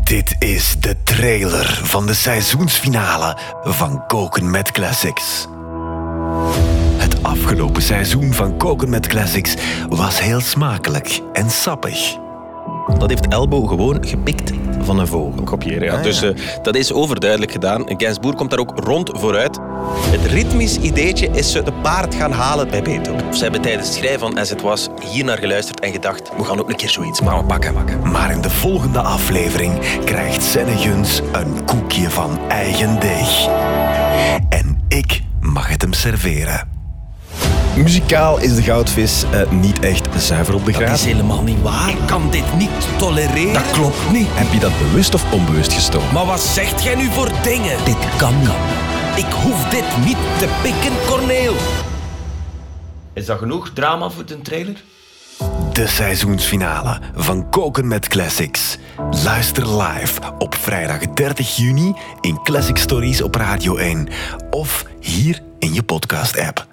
Dit is de trailer van de seizoensfinale van Koken met Classics. Het afgelopen seizoen van Koken met Classics was heel smakelijk en sappig. Dat heeft Elbow gewoon gepikt van een vogel. kopiëren. Ja. Ah, dus eh, dat is overduidelijk gedaan. Gainsbourg komt daar ook rond vooruit. Het ritmisch ideetje is ze de paard gaan halen bij Beethoven. Ze hebben tijdens het schrijven van As It Was hier naar geluisterd en gedacht, we gaan ook een keer zoiets maken. pakken, pakken. Maar in de volgende aflevering krijgt Senne een koekje van eigen deeg. En ik mag het hem serveren. Muzikaal is de goudvis eh, niet echt zuiver op de Dat is graad. helemaal niet waar. Ik kan dit niet tolereren. Dat klopt niet. Heb je dat bewust of onbewust gestolen? Maar wat zegt jij nu voor dingen? Dit kan niet. Ik hoef dit niet te pikken, Corneel. Is dat genoeg drama voor de trailer? De seizoensfinale van Koken met Classics. Luister live op vrijdag 30 juni in Classic Stories op Radio 1 of hier in je podcast-app.